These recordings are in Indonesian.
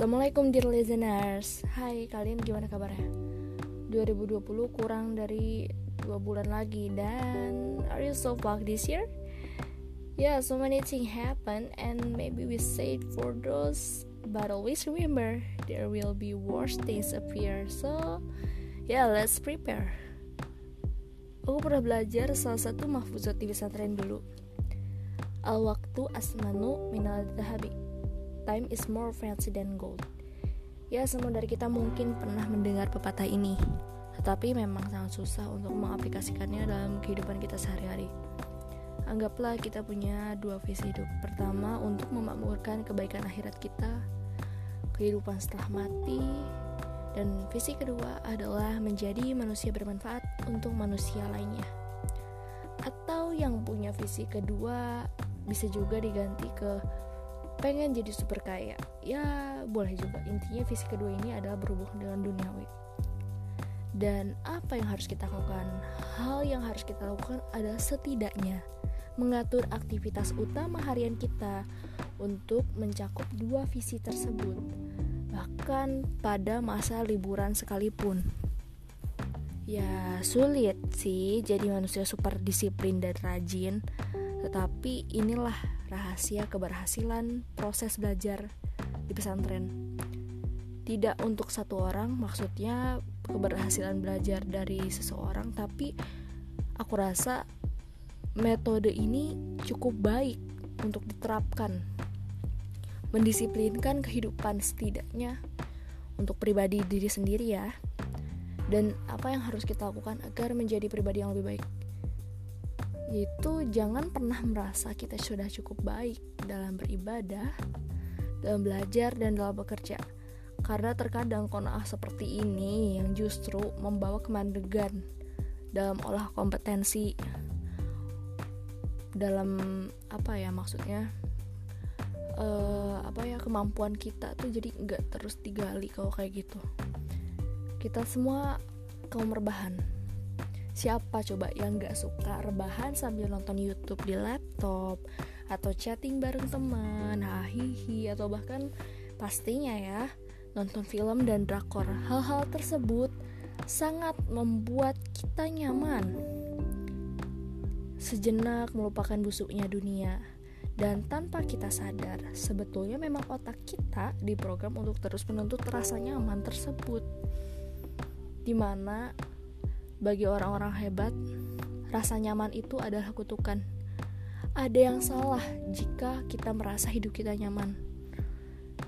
Assalamualaikum dear listeners. Hai kalian gimana kabarnya? 2020 kurang dari dua bulan lagi Dan are you so fucked this year? Yeah so many things happen And maybe we say it for those But always remember There will be worse things appear. So yeah let's prepare. Aku pernah belajar salah satu mahfuzat di pesantren dulu. Al-waktu asmanu minal dahabi time is more fancy than gold. Ya, semua dari kita mungkin pernah mendengar pepatah ini, tetapi memang sangat susah untuk mengaplikasikannya dalam kehidupan kita sehari-hari. Anggaplah kita punya dua visi hidup. Pertama, untuk memakmurkan kebaikan akhirat kita, kehidupan setelah mati, dan visi kedua adalah menjadi manusia bermanfaat untuk manusia lainnya. Atau yang punya visi kedua bisa juga diganti ke pengen jadi super kaya. Ya boleh juga. Intinya visi kedua ini adalah berhubungan dengan duniawi. Dan apa yang harus kita lakukan? Hal yang harus kita lakukan adalah setidaknya mengatur aktivitas utama harian kita untuk mencakup dua visi tersebut bahkan pada masa liburan sekalipun. Ya sulit sih jadi manusia super disiplin dan rajin tetapi inilah rahasia keberhasilan proses belajar di pesantren. Tidak untuk satu orang, maksudnya keberhasilan belajar dari seseorang, tapi aku rasa metode ini cukup baik untuk diterapkan. Mendisiplinkan kehidupan setidaknya untuk pribadi diri sendiri ya. Dan apa yang harus kita lakukan agar menjadi pribadi yang lebih baik? Yaitu jangan pernah merasa kita sudah cukup baik dalam beribadah, dalam belajar dan dalam bekerja. Karena terkadang kona'ah seperti ini yang justru membawa kemandegan dalam olah kompetensi dalam apa ya maksudnya uh, apa ya kemampuan kita tuh jadi nggak terus digali kalau kayak gitu kita semua kaum rebahan Siapa coba yang gak suka rebahan sambil nonton YouTube di laptop atau chatting bareng teman, hahihi atau bahkan pastinya ya nonton film dan drakor. Hal-hal tersebut sangat membuat kita nyaman. Sejenak melupakan busuknya dunia dan tanpa kita sadar, sebetulnya memang otak kita diprogram untuk terus menuntut rasa nyaman tersebut. Di mana bagi orang-orang hebat, rasa nyaman itu adalah kutukan. Ada yang salah jika kita merasa hidup kita nyaman.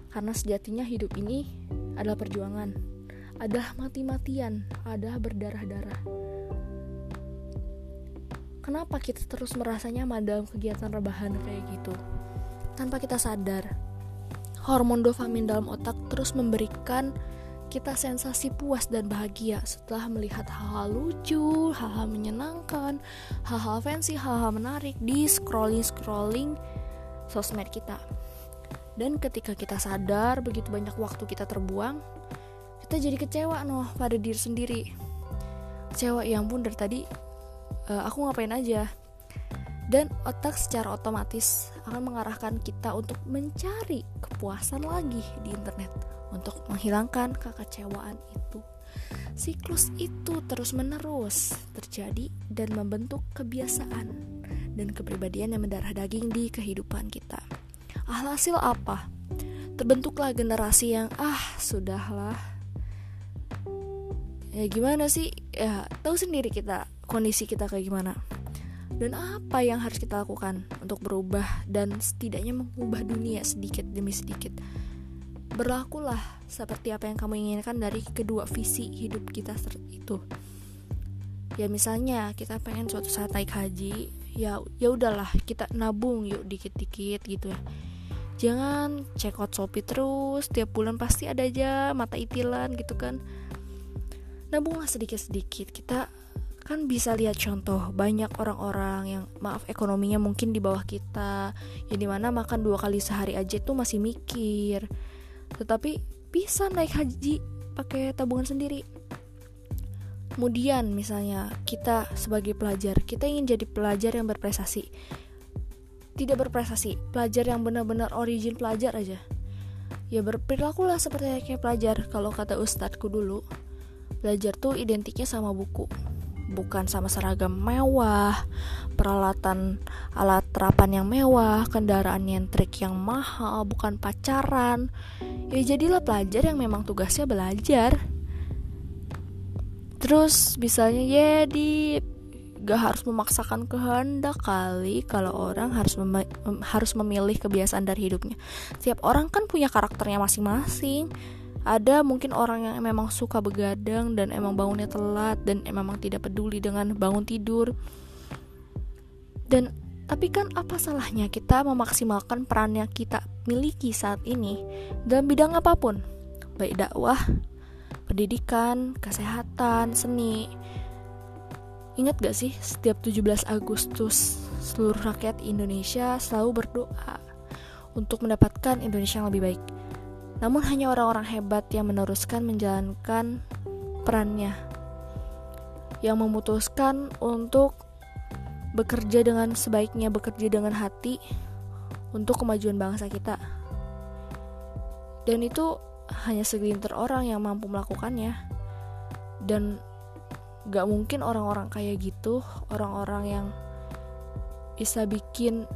Karena sejatinya hidup ini adalah perjuangan, adalah mati-matian, adalah berdarah-darah. Kenapa kita terus merasa nyaman dalam kegiatan rebahan kayak gitu? Tanpa kita sadar, hormon dopamin dalam otak terus memberikan kita sensasi puas dan bahagia setelah melihat hal-hal lucu, hal-hal menyenangkan, hal-hal fancy, hal-hal menarik di scrolling-scrolling sosmed kita. Dan ketika kita sadar begitu banyak waktu kita terbuang, kita jadi kecewa noh pada diri sendiri. Kecewa yang pun dari tadi uh, aku ngapain aja. Dan otak secara otomatis akan mengarahkan kita untuk mencari kepuasan lagi di internet untuk menghilangkan kekecewaan itu. Siklus itu terus-menerus terjadi dan membentuk kebiasaan dan kepribadian yang mendarah daging di kehidupan kita. Alhasil apa? Terbentuklah generasi yang ah sudahlah. Ya gimana sih? Ya tahu sendiri kita kondisi kita kayak gimana. Dan apa yang harus kita lakukan untuk berubah dan setidaknya mengubah dunia sedikit demi sedikit? Berlakulah seperti apa yang kamu inginkan dari kedua visi hidup kita itu. Ya misalnya kita pengen suatu saat naik haji ya ya udahlah kita nabung yuk dikit-dikit gitu ya. Jangan check out shopee terus tiap bulan pasti ada aja mata itilan gitu kan. Nabunglah sedikit-sedikit kita kan bisa lihat contoh banyak orang-orang yang maaf ekonominya mungkin di bawah kita yang di mana makan dua kali sehari aja tuh masih mikir. Tetapi bisa naik haji pakai tabungan sendiri. Kemudian misalnya kita sebagai pelajar kita ingin jadi pelajar yang berprestasi. Tidak berprestasi pelajar yang benar-benar origin pelajar aja. Ya berperilakulah seperti kayak pelajar. Kalau kata ustadku dulu belajar tuh identiknya sama buku bukan sama seragam mewah, peralatan alat terapan yang mewah, kendaraan yang trik yang mahal, bukan pacaran. Ya jadilah pelajar yang memang tugasnya belajar. Terus misalnya ya di gak harus memaksakan kehendak kali kalau orang harus mem harus memilih kebiasaan dari hidupnya. Setiap orang kan punya karakternya masing-masing. Ada mungkin orang yang memang suka begadang dan emang bangunnya telat dan memang tidak peduli dengan bangun tidur. Dan tapi kan apa salahnya kita memaksimalkan peran yang kita miliki saat ini dalam bidang apa pun, baik dakwah, pendidikan, kesehatan, seni, Ingat gak sih setiap 17 Agustus seluruh rakyat Indonesia selalu berdoa untuk mendapatkan Indonesia yang lebih baik. Namun hanya orang-orang hebat yang meneruskan menjalankan perannya. Yang memutuskan untuk bekerja dengan sebaiknya, bekerja dengan hati untuk kemajuan bangsa kita. Dan itu hanya segelintir orang yang mampu melakukannya. Dan gak mungkin orang-orang kayak gitu orang-orang yang bisa bikin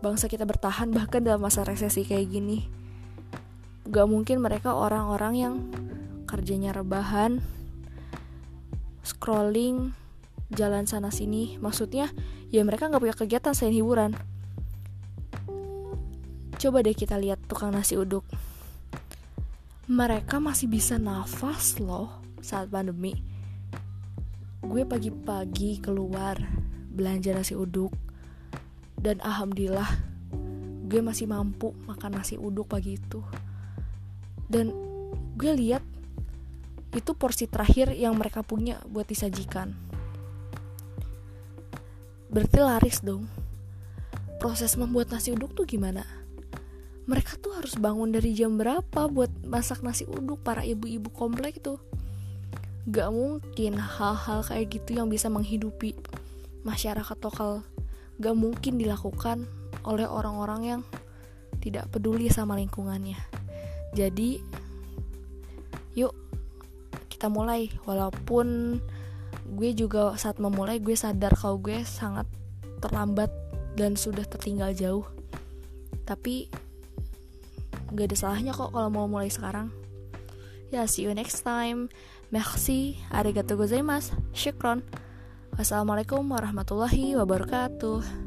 bangsa kita bertahan bahkan dalam masa resesi kayak gini gak mungkin mereka orang-orang yang kerjanya rebahan scrolling jalan sana sini. Maksudnya ya mereka nggak punya kegiatan selain hiburan. Coba deh kita lihat tukang nasi uduk. Mereka masih bisa nafas loh saat pandemi. Gue pagi-pagi keluar belanja nasi uduk. Dan alhamdulillah gue masih mampu makan nasi uduk pagi itu dan gue lihat itu porsi terakhir yang mereka punya buat disajikan. Berarti laris dong. Proses membuat nasi uduk tuh gimana? Mereka tuh harus bangun dari jam berapa buat masak nasi uduk para ibu-ibu komplek tuh? Gak mungkin hal-hal kayak gitu yang bisa menghidupi masyarakat lokal. Gak mungkin dilakukan oleh orang-orang yang tidak peduli sama lingkungannya jadi yuk kita mulai. Walaupun gue juga saat memulai gue sadar kalau gue sangat terlambat dan sudah tertinggal jauh. Tapi gak ada salahnya kok kalau mau mulai sekarang. Ya see you next time. Merci, arigatou gozaimasu, syukron. Wassalamualaikum warahmatullahi wabarakatuh.